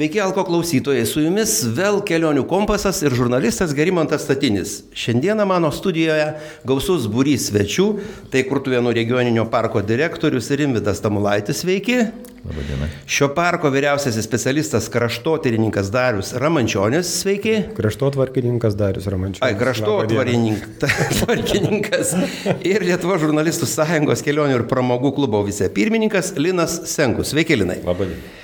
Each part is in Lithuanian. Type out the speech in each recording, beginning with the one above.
Sveiki, Alko klausytojai, su jumis vėl kelionių kompasas ir žurnalistas Gerimantas Statinis. Šiandieną mano studijoje gausus būrys svečių, tai Kurtuvėnų regioninio parko direktorius Rimvidas Tamulaitis, sveiki. Labadiena. Šio parko vyriausiasis specialistas kraštotyrininkas Darius Ramančionis, sveiki. Kraštotvarkininkas Darius Ramančionis. Ai, kraštotvarkininkas. ir Lietuvo žurnalistų sąjungos kelionių ir pramogų klubo vicepirmininkas Linas Senkus. Sveiki, Linai. Labadiena.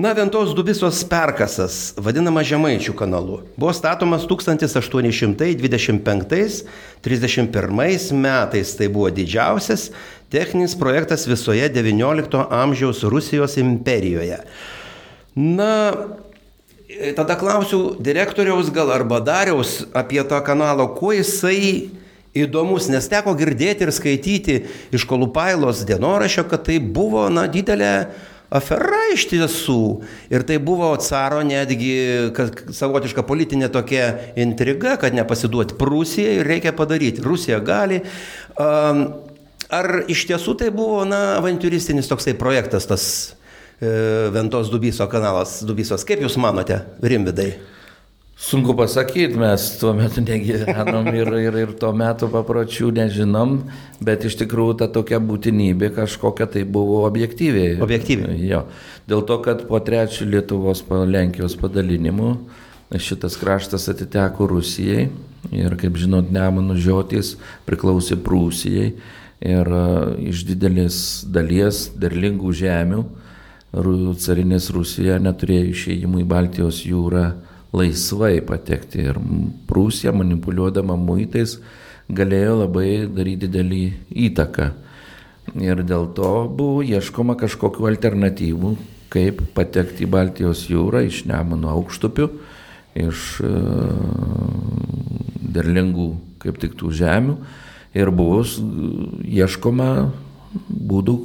Na, Ventos Dubisos perkasas, vadinama Žemaičių kanalu, buvo statomas 1825-31 metais. Tai buvo didžiausias techninis projektas visoje XIX amžiaus Rusijos imperijoje. Na, tada klausiu direktoriaus gal arba dariaus apie tą kanalą, kuo jisai įdomus, nes teko girdėti ir skaityti iš Kolupailos dienorašio, kad tai buvo, na, didelė afera iš tiesų. Ir tai buvo caro netgi savotiška politinė tokia intriga, kad nepasiduoti Prūsijai ir reikia padaryti. Rusija gali. Um, ar iš tiesų tai buvo, na, avantūristinis toksai projektas, tas e, Ventos Dubyso kanalas Dubysos? Kaip Jūs manote, Rimvidai? Sunku pasakyti, mes tuo metu negyvenom ir, ir, ir tuo metu papročių nežinom, bet iš tikrųjų ta tokia būtinybė kažkokia tai buvo objektyviai. Objektyviai. Jo. Dėl to, kad po trečio Lietuvos po Lenkijos padalinimų šitas kraštas atiteko Rusijai ir, kaip žinot, Nemanų žiotys priklausė Prūsijai ir e, iš didelės dalies derlingų žemių carinės Rusija neturėjo išėjimų į Baltijos jūrą laisvai patekti ir Prūsija manipuliuodama muitais galėjo labai daryti didelį įtaką. Ir dėl to buvo ieškoma kažkokiu alternatyvų, kaip patekti į Baltijos jūrą iš Nemuno aukštupių, iš uh, derlingų kaip tik tų žemių. Ir buvo ieškoma būdų,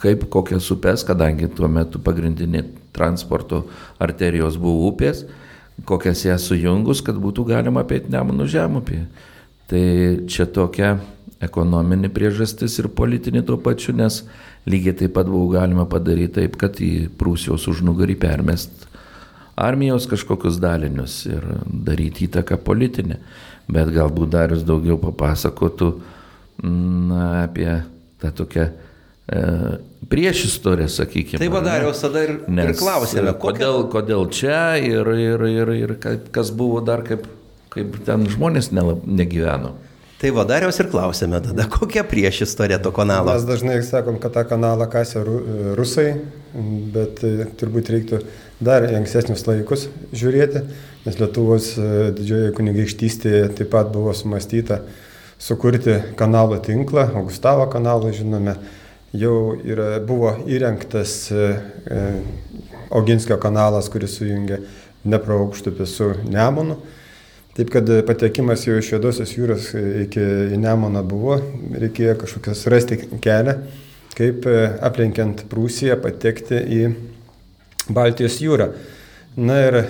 kaip kokias upes, kadangi tuo metu pagrindinė transporto arterijos buvo upės, kokias jas sujungus, kad būtų galima apeiti Nemunų žemupį. Tai čia tokia ekonominė priežastis ir politinė tuo pačiu, nes lygiai taip pat buvo galima padaryti taip, kad į Prūsijos užnugarį permest armijos kažkokius dalinius ir daryti įtaką politinę. Bet galbūt Darius daugiau papasakotų na, apie tą tokią prieš istoriją, sakykime. Tai vadariaus tada ir, Nes, ir klausėme, e, kodėl, kodėl čia ir, ir, ir, ir kas buvo dar, kaip, kaip ten žmonės nelab, negyveno. Tai vadariaus ir klausėme tada, kokia prieš istorija to kanalo. Mes dažnai sakom, kad tą kanalą kasė rusai, bet e, turbūt reiktų dar ankstesnius laikus žiūrėti, nes Lietuvos didžiojo kunigaikštystėje taip pat buvo sumastyta sukurti kanalo tinklą, Augustavo kanalą žinome jau yra, buvo įrengtas e, e, Oginskio kanalas, kuris sujungia Dnepro aukštupį su Nemunu. Taip kad patekimas jau iš Juodosios jūros iki Nemono buvo, reikėjo kažkokios rasti kelią, kaip e, aplenkiant Prūsiją patekti į Baltijos jūrą. Na ir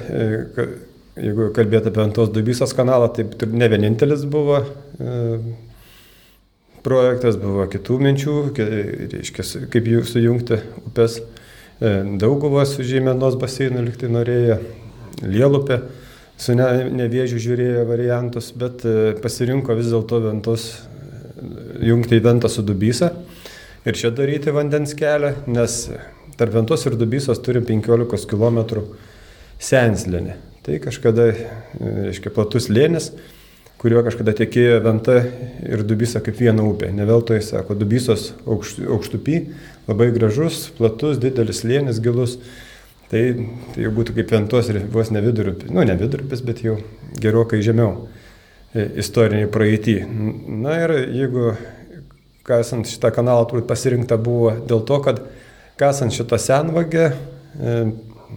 jeigu kalbėtų apie Antos Dubysos kanalą, tai ne vienintelis buvo projektas, buvo kitų minčių, reiškia, kaip jų sujungti upės. E, Dauguvos su Žemėnos baseinu liktai norėjo, Lielupė su ne, nevėžiu žiūrėjo variantus, bet e, pasirinko vis dėlto ventos e, jungti į ventą su Dubysa ir čia daryti vandens kelią, nes tarp ventos ir Dubysos turim 15 km senslėnį. Tai kažkada, reiškia, platus lėnis kuriuo kažkada tekėjo Venta ir Dubisa kaip viena upė. Neveltoj, sako, Dubisos aukštupy, labai gražus, platus, didelis lėnis, gilus. Tai, tai jau būtų kaip Ventos ir vos ne vidurupis, nu ne vidurupis, bet jau gerokai žemiau e, istoriniai praeitį. Na ir jeigu kasant šitą kanalą turbūt pasirinkta buvo dėl to, kad kasant šitą senvagę, e,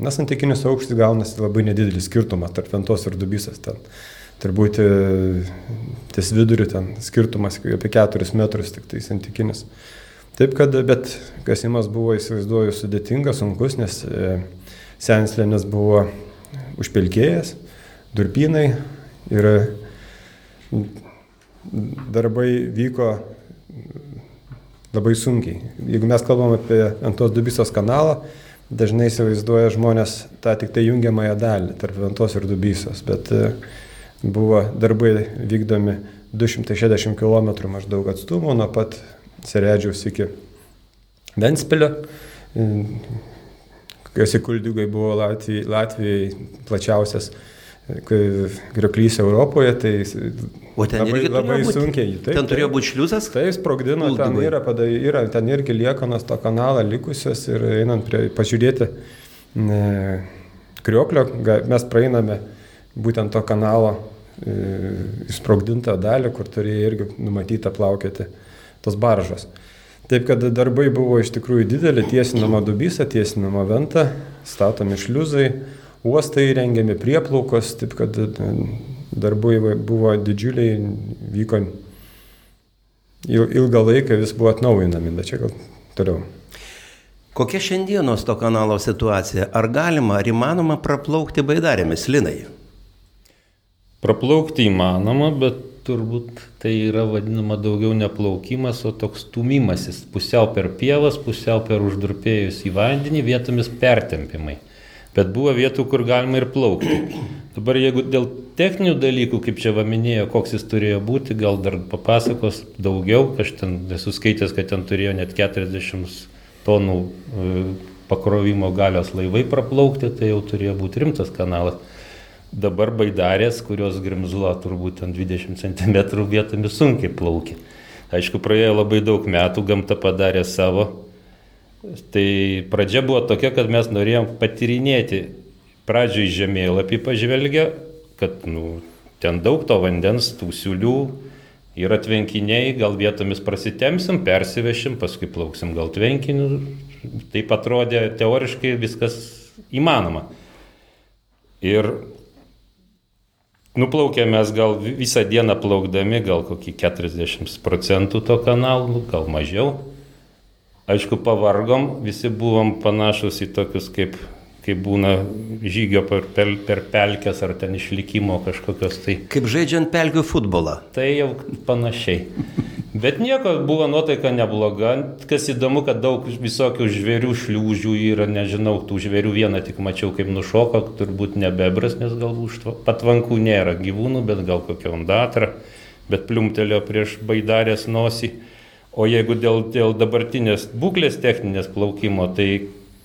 na, santykinis aukštis gaunasi labai nedidelis skirtumas tarp Ventos ir Dubysas. Ten turbūt e, ties viduriu ten skirtumas apie 4 metrus tik tai santykinis. Taip kad, bet kasimas buvo, įsivaizduoju, sudėtingas, sunkus, nes e, senslėnis buvo užpilkėjęs, durpynai ir darbai vyko labai sunkiai. Jeigu mes kalbam apie Antos Dubisos kanalą, dažnai įsivaizduoja žmonės tą tik tai jungiamąją dalį tarp Ventos ir Dubysos, bet e, buvo darbai vykdomi 260 km maždaug atstumo nuo pat Seredžiaus iki Ventspilio. Kokiuose kuldygai buvo Latvijai, Latvijai plačiausias grioklys Europoje, tai O ten labai, labai sunkiai. ten turėjo būti šliuzas? Tai sprogdino, ten yra, padai, yra, ten irgi liekanos to kanalą likusios ir einant prie, pažiūrėti ne, krioklio, mes praeiname būtent to kanalo e, sprogdintą dalį, kur turėjo irgi numatyta plaukioti tos baržos. Taip kad darbai buvo iš tikrųjų dideli, tiesinama dubysa, tiesinama venta, statomi šliuzai, uostai rengiami prieplaukos, taip kad e, darbai buvo didžiuliai, vyko il- ilgą laiką vis buvo atnaujinami, bet čia gal toliau. Kokia šiandienos to kanalo situacija? Ar galima, ar įmanoma praplaukti baidarėmis, linai? Praplaukti įmanoma, bet turbūt tai yra vadinama daugiau ne plaukimas, o toks stumimasis. Pusiau per pievas, pusiau per uždurpėjus į vandenį, vietomis pertempimai. Bet buvo vietų, kur galima ir plaukti. Dabar jeigu dėl techninių dalykų, kaip čia vaminėjo, koks jis turėjo būti, gal dar papasakos daugiau. Aš ten esu skaitęs, kad ten turėjo net 40 tonų e, pakrovimo galios laivai praplaukti, tai jau turėjo būti rimtas kanalas. Dabar baidarės, kurios grimzula turbūt ant 20 cm vietomis sunkiai plaukia. Aišku, praėjo labai daug metų, gamta padarė savo. Tai pradžia buvo tokia, kad mes norėjom patyrinėti pradžioj žemėlapį pažvelgę, kad nu, ten daug to vandens, tų siūlių, yra tvenkiniai, gal vietomis prasitemsim, persivešim, paskui plauksim gal tvenkiniu. Taip atrodė teoriškai viskas įmanoma. Ir nuplaukėme mes gal visą dieną plaukdami, gal kokį 40 procentų to kanalų, gal mažiau. Aišku, pavargom, visi buvom panašus į tokius kaip, kaip būna žygio per, per, per pelkės ar ten išlikimo kažkokios tai. Kaip žaidžiant pelkių futbolą. Tai jau panašiai. Bet nieko, buvo nuotaika nebloga. Kas įdomu, kad daug visokių žvėrių šliūžių yra, nežinau, tų žvėrių vieną tik mačiau, kaip nušoko, turbūt ne bebras, nes galbūt patvankų nėra gyvūnų, bet gal kokia ondatra, bet pliumtelio prieš baidarės nosį. O jeigu dėl, dėl dabartinės būklės techninės plaukimo, tai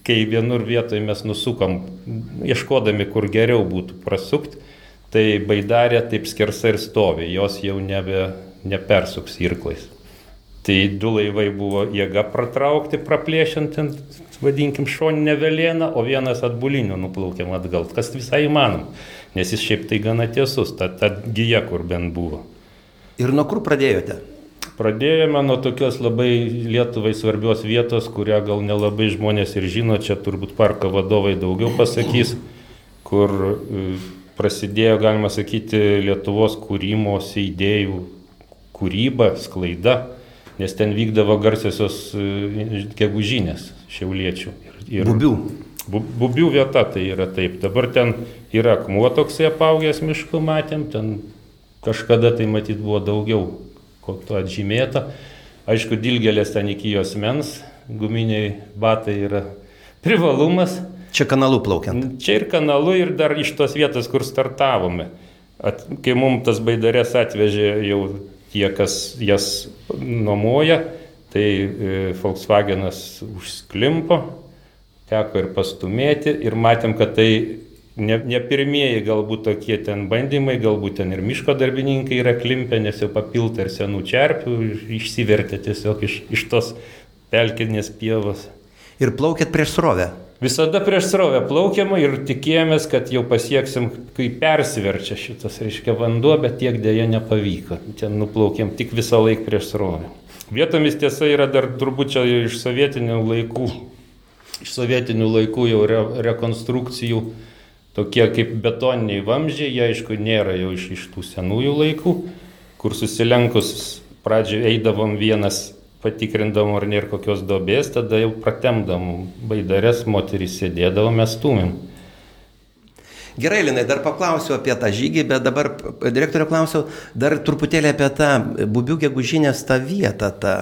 kai vienur vietoje mes nusukom, ieškodami, kur geriau būtų prasukti, tai baidarė taip skersa ir stovi, jos jau nebe, nepersuks irklais. Tai du laivai buvo jėga pratraukti, praplėšiant, vadinkim, šoninę velėną, o vienas atbuliniu nuplaukėm atgal, kas visai įmanoma, nes jis šiaip tai gana tiesus, ta, ta gyja, kur bent buvo. Ir nuo kur pradėjote? Pradėjome nuo tokios labai Lietuvai svarbios vietos, kurią gal nelabai žmonės ir žino, čia turbūt parko vadovai daugiau pasakys, kur e, prasidėjo, galima sakyti, Lietuvos kūrimosi idėjų kūryba, sklaida, nes ten vykdavo garsiosios e, gegužinės šiauliečių. Ir, Bubių. Bu- Bubių vieta tai yra taip. Dabar ten yra akmuo toksai apaugęs mišku, matėm, ten kažkada tai matyt buvo daugiau, ko to atžymėta. Aišku, dilgelės ten iki jos mens, guminiai batai yra privalumas. Čia kanalu plaukiant. Čia ir kanalu, ir dar iš tos vietos, kur startavome. At, kai mums tas baidarės atvežė jau tie, kas jas nuomoja, tai e, Volkswagenas užsklimpo, teko ir pastumėti ir matėm, kad tai ne, ne pirmieji galbūt tokie ten bandymai, galbūt ten ir miško darbininkai yra klimpę, nes jau papilta ir senų čerpių, išsivertė tiesiog iš, iš tos pelkinės pievos. Ir plaukėt prieš srovę. Visada prieš srovę plaukiama ir tikėjomės, kad jau pasieksim, kai persiverčia šitas, reiškia, vanduo, bet tiek dėja nepavyko. Ten nuplaukėm tik visą laiką prieš srovę. Vietomis tiesa yra dar turbūt čia iš sovietinių laikų, iš sovietinių laikų jau re, rekonstrukcijų, tokie kaip betoniniai vamzdžiai, jie aišku nėra jau iš, iš tų senųjų laikų, kur susilenkus pradžioje eidavom vienas patikrindavom, ar nėra kokios dobės, tada jau pratemdavom baidarės, moterys sėdėdavom, mes stumėm. Gerai, Linai, dar paklausiu apie tą žygį, bet dabar direktorio klausiau dar truputėlį apie tą bubių gegužinės tą vietą, tą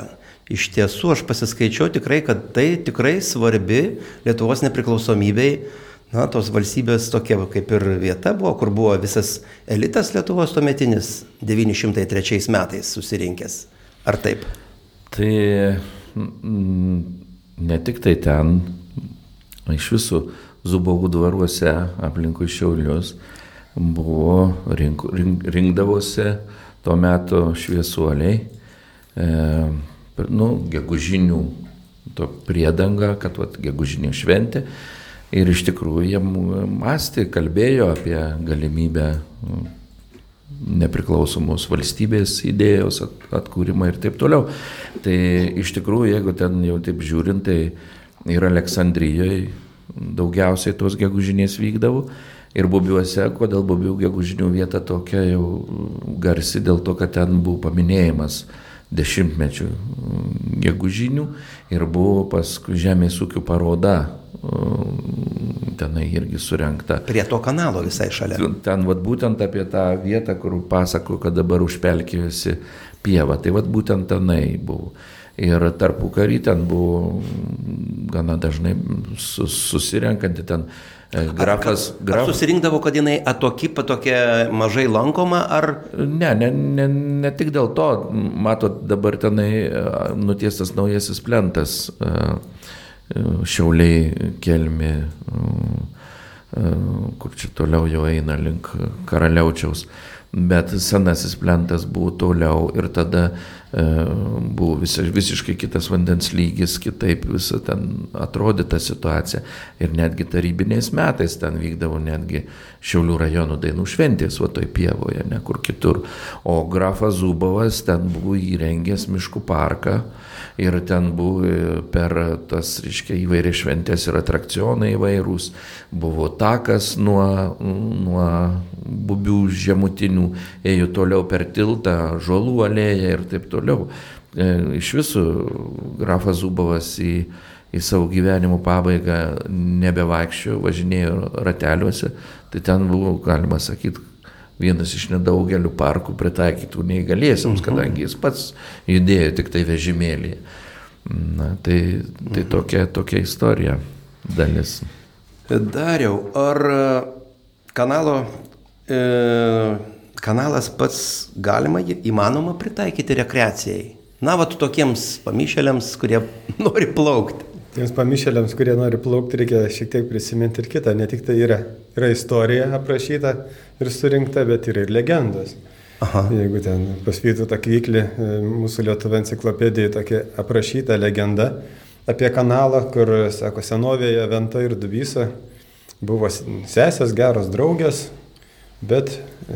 iš tiesų aš pasiskaičiau tikrai, kad tai tikrai svarbi Lietuvos nepriklausomybei, na, tos valstybės tokia kaip ir vieta buvo, kur buvo visas elitas Lietuvos tuometinis 903 metais susirinkęs. Ar taip? Tai ne tik tai ten, iš visų Zubovų dvaruose aplinkui Šiaulius buvo, rink, rink, rinkdavosi tuo metu šviesuoliai, e, nu, gegužinių to priedanga, kad vat, gegužinė šventė. Ir iš tikrųjų jie mąstė, kalbėjo apie galimybę nu, nepriklausomos valstybės idėjos atkūrimą ir taip toliau. Tai iš tikrųjų, jeigu ten jau taip žiūrint, tai ir Aleksandrijoje daugiausiai tos gegužinės vykdavo. Ir bubiuose, kodėl bubių gegužinių vieta tokia jau garsi, dėl to, kad ten buvo paminėjimas dešimtmečių gegužinių ir buvo paskui žemės ūkių paroda tenai irgi surenkta. Prie to kanalo visai šalia. Ten vat, būtent apie tą vietą, kur pasako, kad dabar užpelkėjusi pieva. Tai vat būtent tenai buvo. Ir tarpu karį ten buvo gana dažnai susirenkanti ten grafas. Ar, graf... ar susirinkdavo, kad jinai atoki, tokia mažai lankoma, ar... Ne, ne, ne, ne tik dėl to, matot, dabar tenai nutiestas naujasis plentas, šiauliai kelmi, kur čia toliau jau eina link karaliaučiaus bet senasis plentas buvo toliau ir tada e, buvo visi, visiškai kitas vandens lygis, kitaip visa ten atrodė ta situacija. Ir netgi tarybiniais metais ten vykdavo netgi Šiaulių rajonų dainų šventės, o toj pievoje, ne kur kitur. O grafas Zubovas ten buvo įrengęs miškų parką ir ten buvo per tas, reiškia, įvairias šventės ir atrakcionai įvairūs. Buvo takas nuo, nuo bubių žemutinių, ėjo toliau per tiltą, žolų alėją ir taip toliau. E, iš visų grafas Zubovas į, į savo gyvenimo pabaigą nebevaikščiojo, važinėjo rateliuose, tai ten buvo, galima sakyti, vienas iš nedaugelių parkų pritaikytų neįgaliesiams, mhm. kadangi jis pats judėjo tik tai vežimėlį. Na, tai, tai mhm. tokia, tokia istorija dalis. Dariau, ar kanalo e, kanalas pats galima, įmanoma pritaikyti rekreacijai. Na, va, tokiems pamišėliams, kurie nori plaukti. Tiems pamišėliams, kurie nori plaukti, reikia šiek tiek prisiminti ir kitą. Ne tik tai yra, yra istorija aprašyta ir surinkta, bet yra ir legendos. Aha. Jeigu ten pasvytų tą kvyklį, e, mūsų Lietuvų enciklopedijoje tokia aprašyta legenda apie kanalą, kur, sako, senovėje Venta ir Dubysa buvo sesės, geros draugės, bet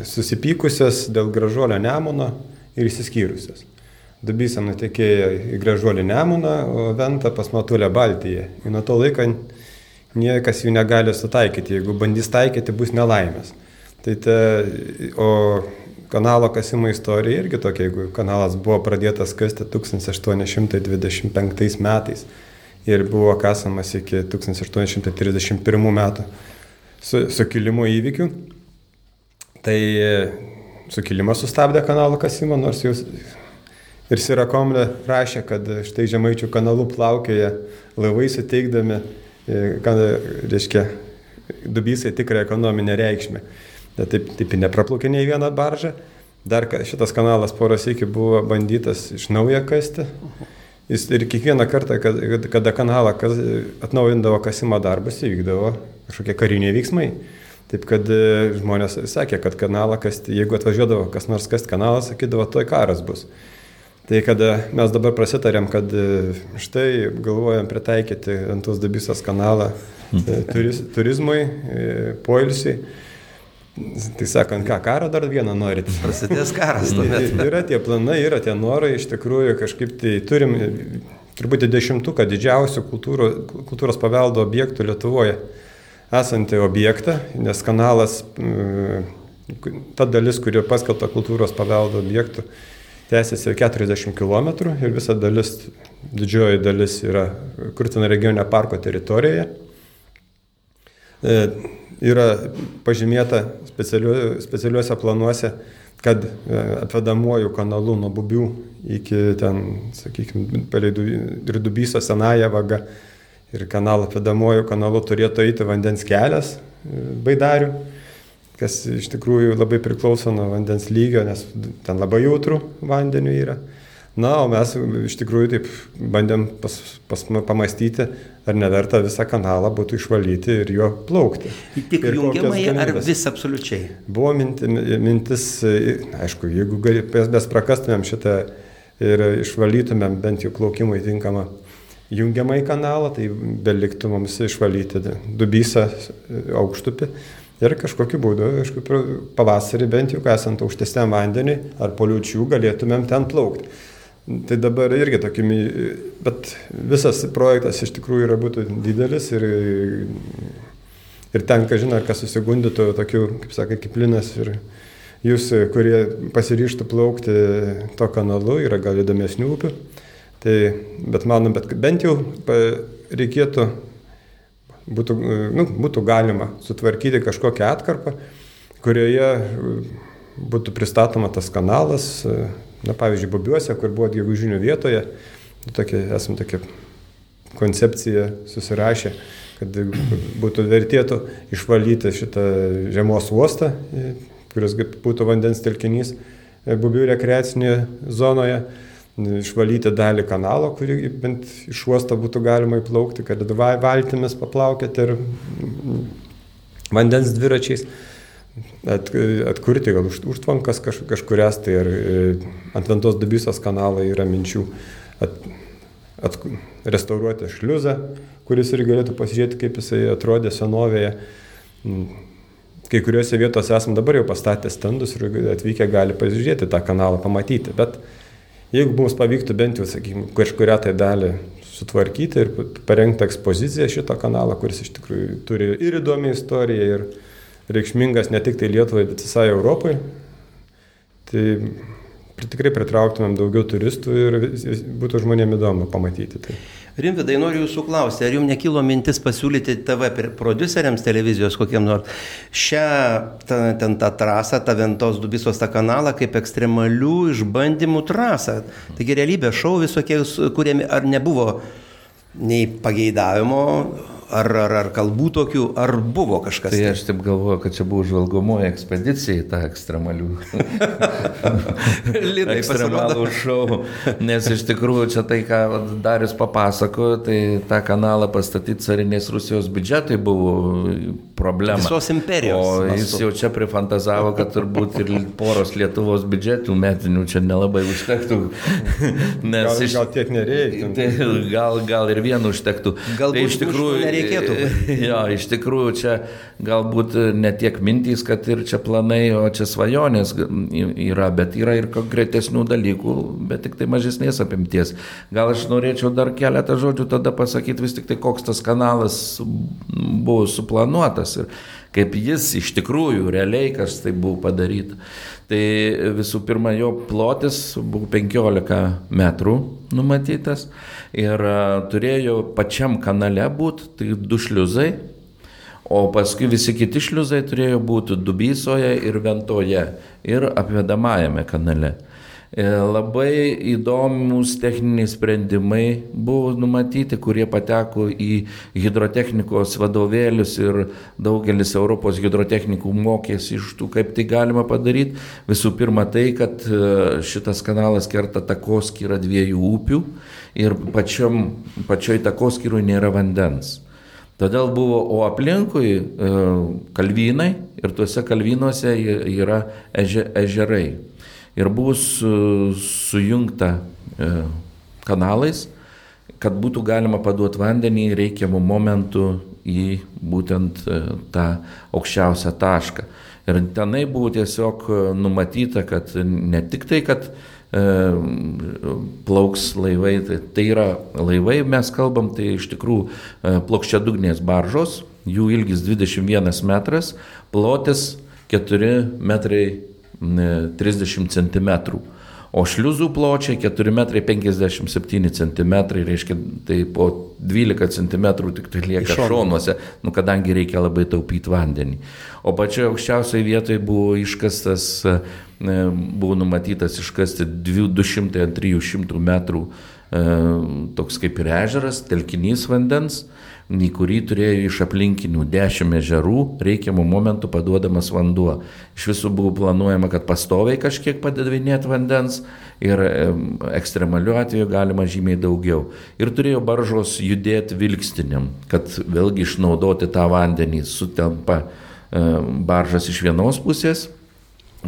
susipykusios dėl gražuolio Nemuno ir įsiskyrusios. Dubysa nutekėjo į gražuolį Nemuną, o Venta pas Matulę Baltiją. Ir nuo to laiko niekas jų negali sutaikyti. Jeigu bandys taikyti, bus nelaimės. Tai te, o kanalo kasimo istorija irgi tokia, jeigu kanalas buvo pradėtas kasti 1825 metais ir buvo kasamas iki 1831 metų su, sukilimo įvykių, Tai sukilimas sustabdė kanalo kasimą, nors jau ir Sirakomlė rašė, kad štai žemaičių kanalų plaukioja laivai suteikdami, e, kad, reiškia, dubysai tikrą ekonominę reikšmę. Bet taip, taip nepraplaukė nei vieną baržą. Dar šitas kanalas poros iki buvo bandytas iš naujo kasti. Jis ir kiekvieną kartą, kada kanalą atnaujindavo kasimo darbus, įvykdavo kažkokie kariniai veiksmai. Taip kad e, žmonės sakė, kad kanalą kasti, jeigu atvažiuodavo kas nors kasti kanalą, sakydavo, toj karas bus. Tai kada mes dabar prasitarėm, kad e, štai galvojam pritaikyti ant tos debysas kanalą e, turiz, turizmui, poilsiui. Tai sakant, ką, karą dar vieną norit? Prasidės karas. Tuomet. yra tie planai, yra tie norai, iš tikrųjų kažkaip tai turim turbūt dešimtuką didžiausių kultūros, kultūros paveldo objektų Lietuvoje esantį objektą, nes kanalas, ta dalis, kuri paskelbta kultūros paveldo objektų, tęsiasi 40 km ir visa dalis, didžioji dalis yra Kurtino regioninio parko teritorijoje. E, yra pažymėta specialiu, specialiuose planuose, kad e, atvedamuoju kanalu nuo bubių iki ten, sakykime, ir dubyso senąją vagą ir kanalą atvedamuoju kanalu turėtų eiti vandens kelias e, baidarių, kas iš tikrųjų labai priklauso nuo vandens lygio, nes ten labai jautrų vandeniu yra. Na, o mes iš tikrųjų taip bandėm pas, pas, pamastyti, ar neverta visą kanalą būtų išvalyti ir juo plaukti. Tik jungiamai ar vis absoliučiai? Buvo minti, mintis, aišku, jeigu mes prakastumėm šitą ir išvalytumėm bent jau plaukimui tinkamą jungiamą į kanalą, tai beliktų mums išvalyti dubysą aukštupį. Ir kažkokiu būdu, aišku, pavasarį bent jau esant aukštesniam vandeniui ar poliučių galėtumėm ten plaukti. Tai dabar irgi tokimi, bet visas projektas iš tikrųjų yra būtų didelis ir, ir tenka, žinai, kas susigundytų tokių, kaip sakai, kaip linas ir jūs, kurie pasiryštų plaukti to kanalu, yra gal įdomesnių upių. Tai, bet manom, bet bent jau reikėtų, būtų, nu, būtų galima sutvarkyti kažkokią atkarpą, kurioje būtų pristatoma tas kanalas, Na, pavyzdžiui, Bobiuose, kur buvo gegužinių vietoje, nu, tokia, esam tokia koncepcija susirašę, kad būtų vertėtų išvalyti šitą žiemos uostą, kuris būtų vandens telkinys Bubių rekreacinėje zonoje, išvalyti dalį kanalo, kurį bent iš uosto būtų galima įplaukti, kad valtimis paplaukėti ir vandens dviračiais at, atkurti gal už, užtvankas kaž, kažkurias, tai ir ant Ventos dubysos kanalą yra minčių at, at, restauruoti šliuzą, kuris ir galėtų pasižiūrėti, kaip jisai atrodė senovėje. Kai kuriuose vietose esam dabar jau pastatę stendus ir atvykę gali pasižiūrėti tą kanalą, pamatyti. Bet jeigu mums pavyktų bent jau, sakykime, kažkuria tai dalį sutvarkyti ir parengti ekspoziciją šito kanalo, kuris iš tikrųjų turi ir įdomią istoriją, ir, reikšmingas ne tik tai Lietuvai, bet visai Europai. Tai tikrai pritrauktumėm daugiau turistų ir būtų žmonėms įdomu pamatyti. Tai. Rimvidai, noriu jūsų klausti, ar jums nekilo mintis pasiūlyti TV produceriams televizijos kokiem nors šią, ta, ten tą trasą, tą Ventos Dubisos tą kanalą kaip ekstremalių išbandymų trasą? Taigi realybės šou visokie, kuriami ar nebuvo nei pageidavimo ar, ar, ar kalbų tokių, ar buvo kažkas? Tai aš taip galvoju, kad čia buvo žvalgomoji ekspedicija į tą ekstremalių. ekstremalų šou. Nes iš tikrųjų čia tai, ką Darius papasakojo, tai tą kanalą pastatyti carinės Rusijos biudžetai buvo problema. Visos imperijos. O jis mastu. jau čia prifantazavo, kad turbūt ir poros Lietuvos biudžetų metinių čia nelabai užtektų. Nes gal, iš, gal tiek nereikia. Tai, gal, gal ir vienu užtektų. Galbūt tai iš tikrųjų nereikėtų. Jo, iš tikrųjų čia galbūt ne tiek mintys, kad ir čia planai, o čia svajonės yra, bet yra ir konkretesnių dalykų, bet tik tai mažesnės apimties. Gal aš norėčiau dar keletą žodžių tada pasakyti vis tik tai, koks tas kanalas buvo suplanuotas ir kaip jis iš tikrųjų realiai kas tai buvo padaryta. Tai visų pirma, jo plotis buvo 15 metrų numatytas ir turėjo pačiam kanale būti tai du šliuzai, o paskui visi kiti šliuzai turėjo būti Dubysoje ir Ventoje ir apvedamajame kanale. E, labai įdomus techniniai sprendimai buvo numatyti, kurie pateko į hidrotechnikos vadovėlius ir daugelis Europos hidrotechnikų mokėsi iš tų, kaip tai galima padaryti. Visų pirma tai, kad e, šitas kanalas kerta takoskyrą dviejų upių ir pačiom, pačioj takoskyrui nėra vandens. Todėl buvo, o aplinkui e, kalvynai ir tuose kalvynuose yra ežerai ir buvo su, sujungta e, kanalais, kad būtų galima paduoti vandenį reikiamų momentų į būtent e, tą aukščiausią tašką. Ir tenai buvo tiesiog numatyta, kad ne tik tai, kad e, plauks laivai, tai, tai yra laivai, mes kalbam, tai iš tikrųjų e, plokščiadugnės baržos, jų ilgis 21 metras, plotis 4 metrai 30 cm. O šliuzų pločiai 4,57 cm, reiškia, tai po 12 cm tik tai lieka šonuose, nu, kadangi reikia labai taupyti vandenį. O pačioje aukščiausioje vietoje buvo iškastas, e, buvo numatytas iškasti 200-300 metrų e, toks kaip ir ežeras, telkinys vandens į kurį turėjo iš aplinkinių dešimt ežerų reikiamų momentų paduodamas vanduo. Iš visų buvo planuojama, kad pastoviai kažkiek padavinėti vandens ir ekstremaliu atveju galima žymiai daugiau. Ir turėjo baržos judėti vilkstiniam, kad vėlgi išnaudoti tą vandenį sutelpa baržas iš vienos pusės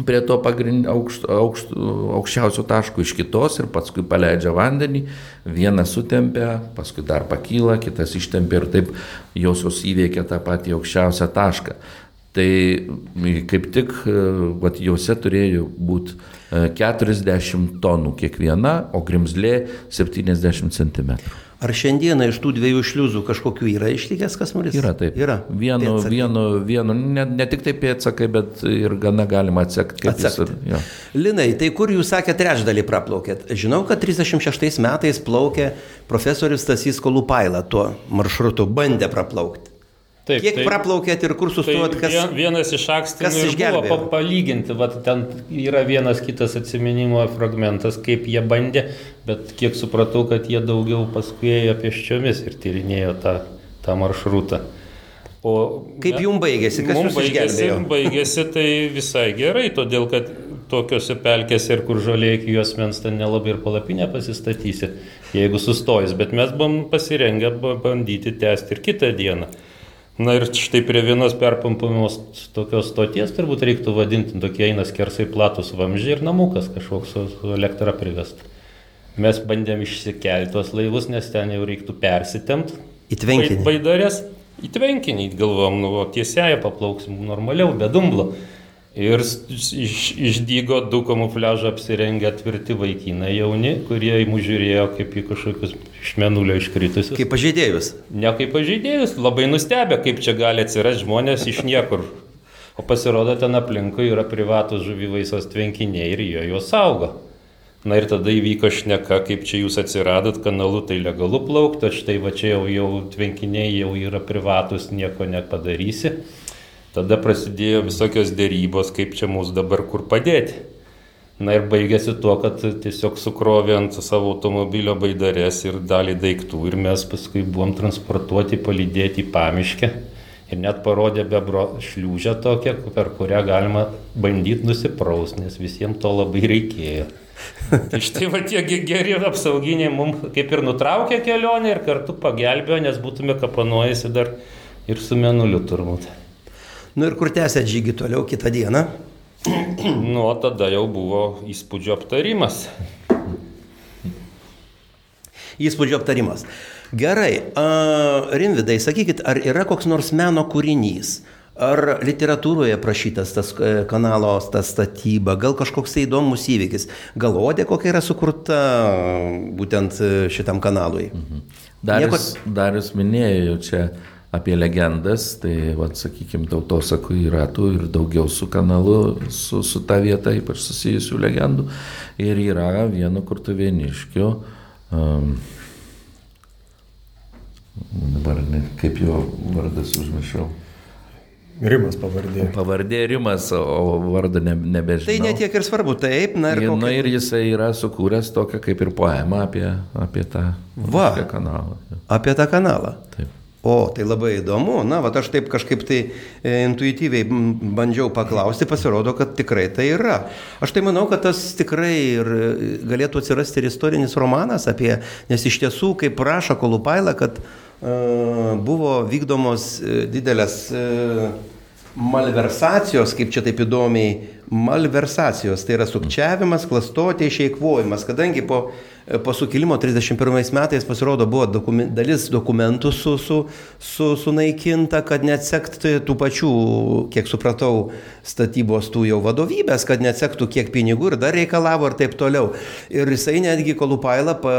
prie to pagrind, aukšt, aukšt, aukščiausio taško iš kitos ir paskui paleidžia vandenį, vienas sutempia, paskui dar pakyla, kitas ištempia ir taip josios įveikia tą patį aukščiausią tašką. Tai kaip tik vat, juose turėjo būti 40 tonų kiekviena, o grimzlė 70 cm. Ar šiandieną iš tų dviejų šliuzų kažkokių yra išlikęs kasmuris? Yra taip. Yra. Vienu, Pėdsakai. vienu, vienu ne, ne tik tai pėtsakai, bet ir gana galima atsekti, kaip jis Atsekti. ir. Linai, tai kur jūs sakėte trečdalį praplaukėt? Žinau, kad 36 metais plaukė profesorius Stasys Kolupaila tuo maršrutu, bandė praplaukti. Taip, Kiek tai- praplaukėt ir kur Tai sustojot, kas... vien- vienas iš ir buvo pa, palyginti, vat, ten yra vienas kitas atsiminimo fragmentas, kaip jie bandė, bet kiek supratau, kad jie daugiau paskui ėjo pėsčiomis ir tyrinėjo tą, tą maršrutą. O Kaip me- jum baigėsi? Kas mum jūs baigėsi, baigėsi tai visai gerai, todėl kad tokiuose pelkėse ir kur žolė iki jos mens ten nelabai ir palapinę pasistatysi, jeigu sustojus, bet mes buvom pasirengę ba- bandyti tęsti ir kitą dieną. Na ir štai prie vienos perpumpamos tokios stoties turbūt reiktų vadinti, tokie eina skersai platus vamzdžiai ir namukas kažkoks su, elektra privest. Mes bandėm išsikelti tuos laivus, nes ten jau reiktų persitemti. Į tvenkinį. Baidarės į tvenkinį, galvom, nu, o tiesiai paplauksim normaliau, be dumblo. Ir iš, išdygo du kamufliažą apsirengę tvirti vaikinai jauni, kurie į mus žiūrėjo kaip į kažkokius iš menulio iškritusius. Kaip pažeidėjus. Ne kaip pažeidėjus, labai nustebę, kaip čia gali atsirasti žmonės iš niekur. O pasirodo, ten aplinkui yra privatus žuvivaisos tvenkiniai ir jie juos saugo. Na ir tada įvyko šneka, kaip čia jūs atsiradot, kanalu tai legalu plaukti, štai va čia jau, jau tvenkiniai jau yra privatus, nieko nepadarysi. Tada prasidėjo visokios dėrybos, kaip čia mūsų dabar kur padėti. Na ir baigėsi tuo, kad tiesiog sukrovė ant savo automobilio baidarės ir dalį daiktų ir mes paskui buvom transportuoti, palydėti į pamiškę ir net parodė bebro šliūžę tokią, per kurią galima bandyti nusipraus, nes visiems to labai reikėjo. Tai štai va tie ge- geri apsauginiai mums kaip ir nutraukė kelionę ir kartu pagelbėjo, nes būtume kapanuojasi dar ir su menuliu turbūt. Nu ir kur tęsėt žygį toliau kitą dieną? Nu, o tada jau buvo įspūdžio aptarimas. Įspūdžio aptarimas. Gerai, a, Rimvidai, sakykit, ar yra koks nors meno kūrinys? Ar literatūroje prašytas tas e, kanalo ta statyba, gal kažkoks tai įdomus įvykis, gal odė kokia yra sukurta būtent e, šitam kanalui? Darius, Darius minėjo jau čia apie legendas, tai, vad, sakykime, tautosakų yra tų ir daugiau su kanalu, su, su ta vieta, ypač susijusių legendų. Ir yra vieno kurtuvieniškio, um, dabar ne, kaip jo vardas užmiršau. Rimas pavardė. Pavardė Rimas, o vardą ne, nebežinau. Tai netiek ir svarbu, taip, na ir Ir, kokia... nu, ir jisai yra sukūręs tokią kaip ir poemą apie, apie tą Va. reiškia, kanalą. Apie tą kanalą. Taip. O, tai labai įdomu. Na, va, aš taip kažkaip tai e, intuityviai bandžiau paklausti, pasirodo, kad tikrai tai yra. Aš tai manau, kad tas tikrai ir e, galėtų atsirasti ir istorinis romanas apie, nes iš tiesų, kaip rašo Kolupaila, kad e, buvo vykdomos didelės e, malversacijos, kaip čia taip įdomiai, malversacijos, tai yra sukčiavimas, klastotė, išeikvojimas, kadangi po, po sukilimo 31 metais pasirodo buvo dokumen, dalis dokumentų su, su, su, sunaikinta, kad neatsektų tų pačių, kiek supratau, statybos tų jau vadovybės, kad neatsektų kiek pinigų ir dar reikalavo ir taip toliau. Ir jisai netgi Kolupaila pa,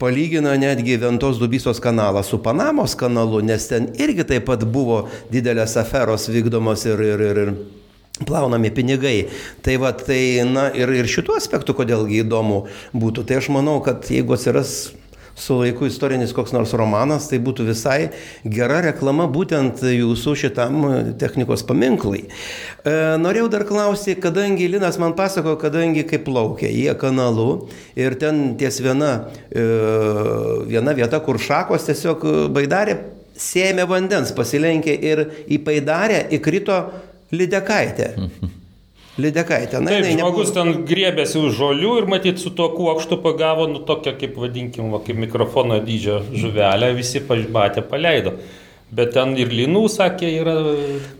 palygina netgi Ventos Dubysos kanalą su Panamos kanalu, nes ten irgi taip pat buvo didelės aferos vykdomos ir, ir, ir, ir plaunami pinigai. Tai va, tai, na, ir, ir šituo aspektu, kodėlgi įdomu būtų. Tai aš manau, kad jeigu atsiras su laiku istorinis koks nors romanas, tai būtų visai gera reklama būtent jūsų šitam technikos paminklai. E, norėjau dar klausyti, kadangi Linas man pasako, kadangi kaip plaukia jie kanalu ir ten ties viena, e, viena vieta, kur šakos tiesiog baidarė sėmė vandens, pasilenkė ir į baidarę įkrito lydekaitė. Lydekaitė. Na, Taip, žmogus nebuvo... ten griebėsi už žolių ir matyt su tuo kuokštu pagavo, nu tokią kaip vadinkim, va, kaip mikrofono dydžio žuvelę, visi pažbatė paleido. Bet ten ir linų, sakė, yra.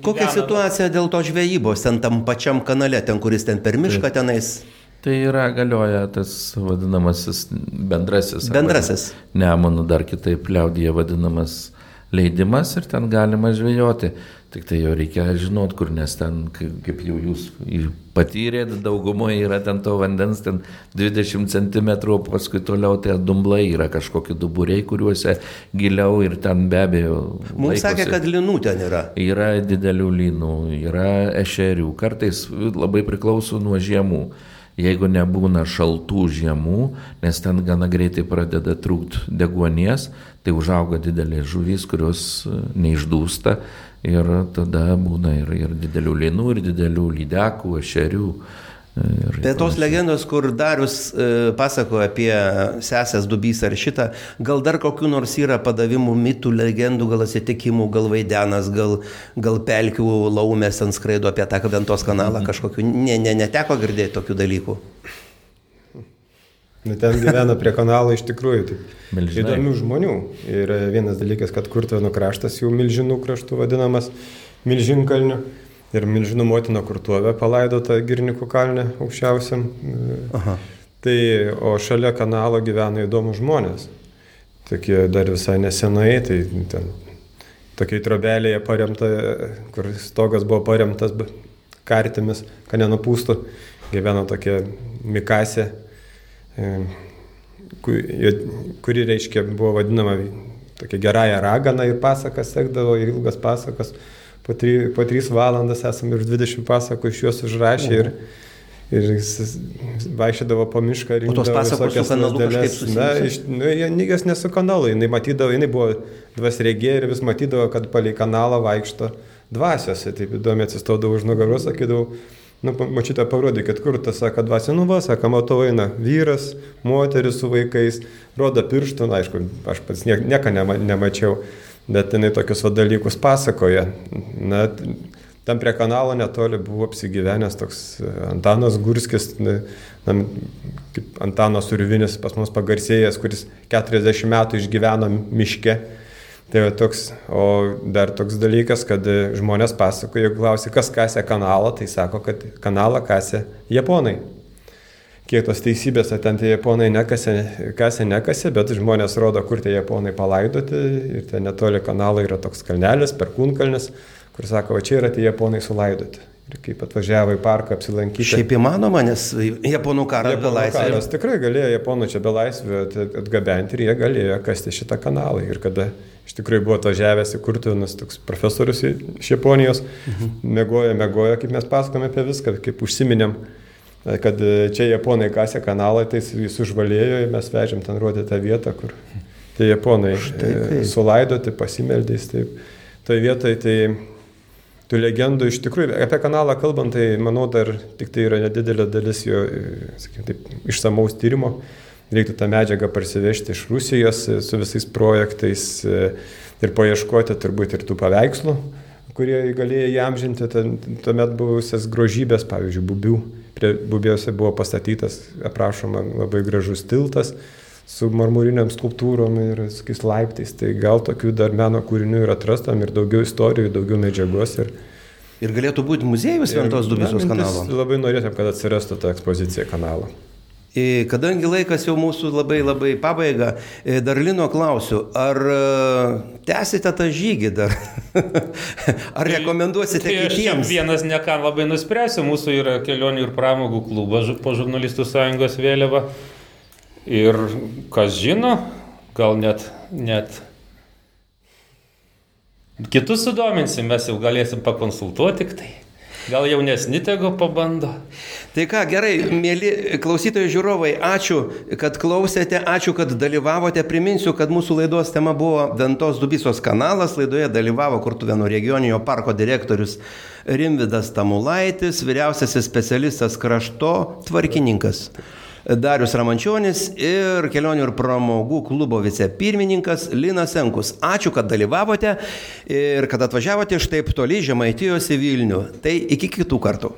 Kokia gyvena. situacija dėl to žvejybos, ten tam pačiam kanale, ten kuris ten per mišką Taip. tenais? Tai yra galioja tas vadinamasis bendrasis. Bendrasis. Nemonų dar kitaip liaudyje vadinamas leidimas ir ten galima žvejoti. Tik tai jau reikia žinot, kur, nes ten, kaip jau jūs patyrėt, daugumoje yra ten to vandens, ten 20 cm, paskui toliau tie dumblai yra kažkokie duburiai, kuriuose giliau ir ten be abejo. Mums laikosi. sakė, kad linų ten yra. Yra didelių linų, yra ešerių, kartais labai priklauso nuo žiemų jeigu nebūna šaltų žiemų, nes ten gana greitai pradeda trūkti deguonies, tai užauga didelės žuvys, kurios neišdūsta ir tada būna ir, ir didelių linų, ir didelių lydekų, ešerių. Ir Bet tos legendos, kur Darius e, pasako apie sesės dubys ar šitą, gal dar kokiu nors yra padavimų, mitų, legendų, gal atsitikimų, gal vaidenas, gal, gal pelkių laumės ant skraido apie tą Ventos kanalą mhm. kažkokiu. Ne, ne, neteko girdėti tokių dalykų. Nu, ten gyvena prie kanalo iš tikrųjų tai įdomių žmonių. Ir vienas dalykas, kad Kurtuvėnų kraštas jau milžinų kraštų vadinamas milžinkalniu. Ir milžinų motina Kurtuvė palaidota Girnikų kalne aukščiausiam. Aha. Tai, o šalia kanalo gyvena įdomus žmonės. Tokie dar visai nesenai, tai ten tokiai trobelėje paremta, kur stogas buvo paremtas kartimis, kad nenupūstų, gyveno tokia Mikasė kuri, reiškia, buvo vadinama tokia gerąją raganą ir pasakas sekdavo, ir ilgas pasakas. Po, tri, po 3 valandas esame ir 20 pasakų iš juos užrašę ir, ir jis vaikščiodavo po mišką ir rinkdavo visokias lasdeles. Na, iš, nu, jos nesu kanalu, jinai matydavo, jinai buvo dvasregė ir vis matydavo, kad palei kanalą vaikšto dvasiose. Taip įdomi atsistodavo už nugaros, sakydavau, Nu, mačytė parodė, kad kur tas, sako, dvasia, nu va, sako, matau, eina vyras, moteris su vaikais, rodo pirštų, na, aišku, aš pats nie, nieko nema, nemačiau, bet jinai tokius dalykus pasakoja. Na, tam prie kanalo netoli buvo apsigyvenęs toks e, Antanas Gurskis, na, kaip Antanas Urvinis pas mus pagarsėjęs, kuris 40 metų išgyveno miške Tai va toks, o dar toks dalykas, kad žmonės pasakoja, jeigu klausia, kas kasė kanalą, tai sako, kad kanalą kasė japonai. Kiek tos teisybės, ten tie japonai nekasė, kasė nekasė, bet žmonės rodo, kur tie japonai palaidoti ir ten netoli kanalo yra toks kalnelis, perkūnkalnis, kur sako, va čia yra tie japonai sulaidoti. Ir kaip atvažiavo į parką apsilankyti. Šiaip įmanoma, nes japonų karas be laisvės. Tikrai galėjo japonų čia be laisvės atgabenti ir jie galėjo kasti šitą kanalą. Ir kada iš tikrųjų buvo atvažiavęs į Kurtuvinus toks profesorius iš Japonijos, mhm. mėgojo, mėgojo, kaip mes pasakome apie viską, kaip užsiminėm, kad čia japonai kasė kanalą, tai jis užvalėjo ir mes vežėm ten rodė tą vietą, kur tie japonai Štai, sulaidoti, pasimeldys. Taip. Toje vietoje tai tų legendų iš tikrųjų, apie kanalą kalbant, tai manau dar tik tai yra nedidelė dalis jo, sakykime, taip, išsamaus tyrimo. Reiktų tą medžiagą parsivežti iš Rusijos su visais projektais ir paieškoti turbūt ir tų paveikslų, kurie galėjo įamžinti tuomet buvusias grožybės, pavyzdžiui, bubių. Prie bubiuose buvo pastatytas, aprašoma labai gražus tiltas su marmuriniam skulptūrom ir sakys, laiptais. Tai gal tokių dar meno kūrinių ir atrastam ir daugiau istorijų, daugiau medžiagos. Ir, ir galėtų būti muziejus Ventos Dubisos kanalo. Labai norėtum, kad atsirastų ta ekspozicija kanalo. Kadangi laikas jau mūsų labai labai pabaiga, dar Lino klausiu, ar tęsite tą žygį dar? ar rekomenduosite tai, tai kitiems? Vienas ne ką labai nuspręsiu, mūsų yra kelionių ir pramogų klubas po žurnalistų sąjungos vėliava. Ir kas žino, gal net, net kitus sudominsim, mes jau galėsim pakonsultuoti tik tai. Gal jaunesni tegu pabando? Tai ką, gerai, mėly klausytojai žiūrovai, ačiū, kad klausėte, ačiū, kad dalyvavote. Priminsiu, kad mūsų laidos tema buvo Ventos Dubysos kanalas. Laidoje dalyvavo Kurtuvėnų regioninio parko direktorius Rimvidas Tamulaitis, vyriausiasis specialistas krašto tvarkininkas. Darius Ramančionis ir kelionių ir pramogų klubo vicepirmininkas Linas Senkus. Ačiū, kad dalyvavote ir kad atvažiavote iš taip toli Žemaitijos į Vilnių. Tai iki kitų kartų.